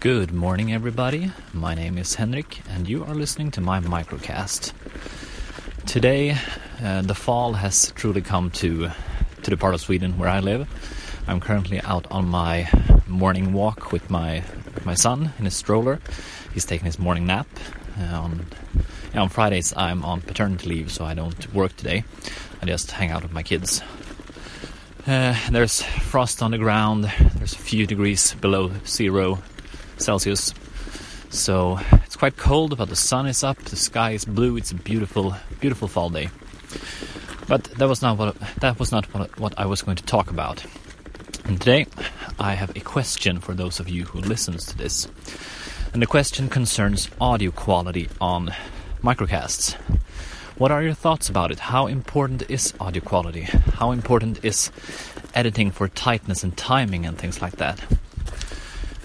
Good morning, everybody. My name is Henrik, and you are listening to my microcast. Today, uh, the fall has truly come to to the part of Sweden where I live. I'm currently out on my morning walk with my my son in his stroller. He's taking his morning nap. Uh, on on Fridays, I'm on paternity leave, so I don't work today. I just hang out with my kids. Uh, there's frost on the ground. There's a few degrees below zero Celsius. So it's quite cold, but the sun is up, the sky is blue. It's a beautiful, beautiful fall day. But that was not what that was not what, what I was going to talk about. And today, I have a question for those of you who listens to this. And the question concerns audio quality on microcasts. What are your thoughts about it? How important is audio quality? How important is editing for tightness and timing and things like that?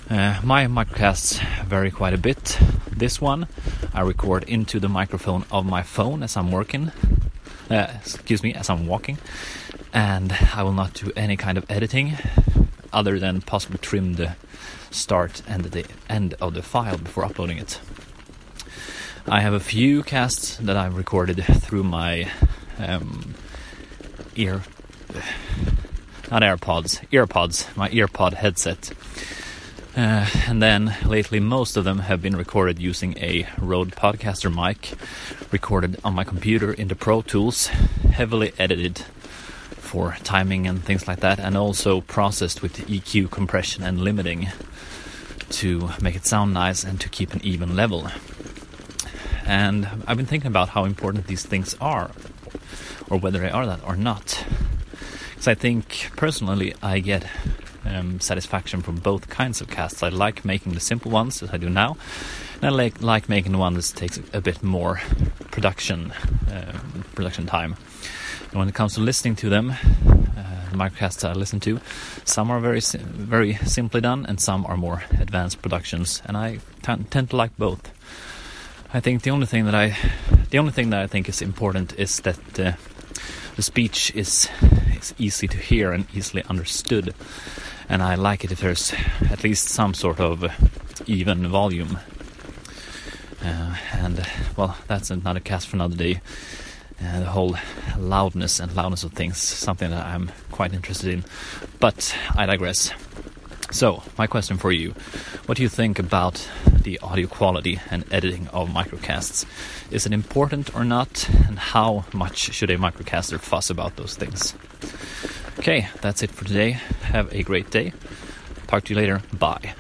Uh, my microcasts vary quite a bit. This one I record into the microphone of my phone as I'm working, uh, excuse me, as I'm walking, and I will not do any kind of editing other than possibly trim the start and the end of the file before uploading it. I have a few casts that I've recorded through my um, ear, not AirPods, earpods, my earpod headset. Uh, and then lately, most of them have been recorded using a Rode Podcaster mic, recorded on my computer into Pro Tools, heavily edited for timing and things like that, and also processed with EQ compression and limiting to make it sound nice and to keep an even level. And I've been thinking about how important these things are, or whether they are that or not. Because I think personally, I get um, satisfaction from both kinds of casts. I like making the simple ones as I do now, and I like, like making the ones that takes a, bit more production um, production time. And when it comes to listening to them, uh, the microcasts I listen to, some are very very simply done, and some are more advanced productions, and I tend to like both. I think the only thing that I the only thing that I think is important is that uh, the speech is is easy to hear and easily understood and I like it if there's at least some sort of even volume. Uh, and well, that's another cast for another day. Uh, the whole loudness and loudness of things, something that I'm quite interested in. But I digress. So, my question for you What do you think about the audio quality and editing of microcasts? Is it important or not? And how much should a microcaster fuss about those things? Okay, that's it for today. Have a great day. Talk to you later. Bye.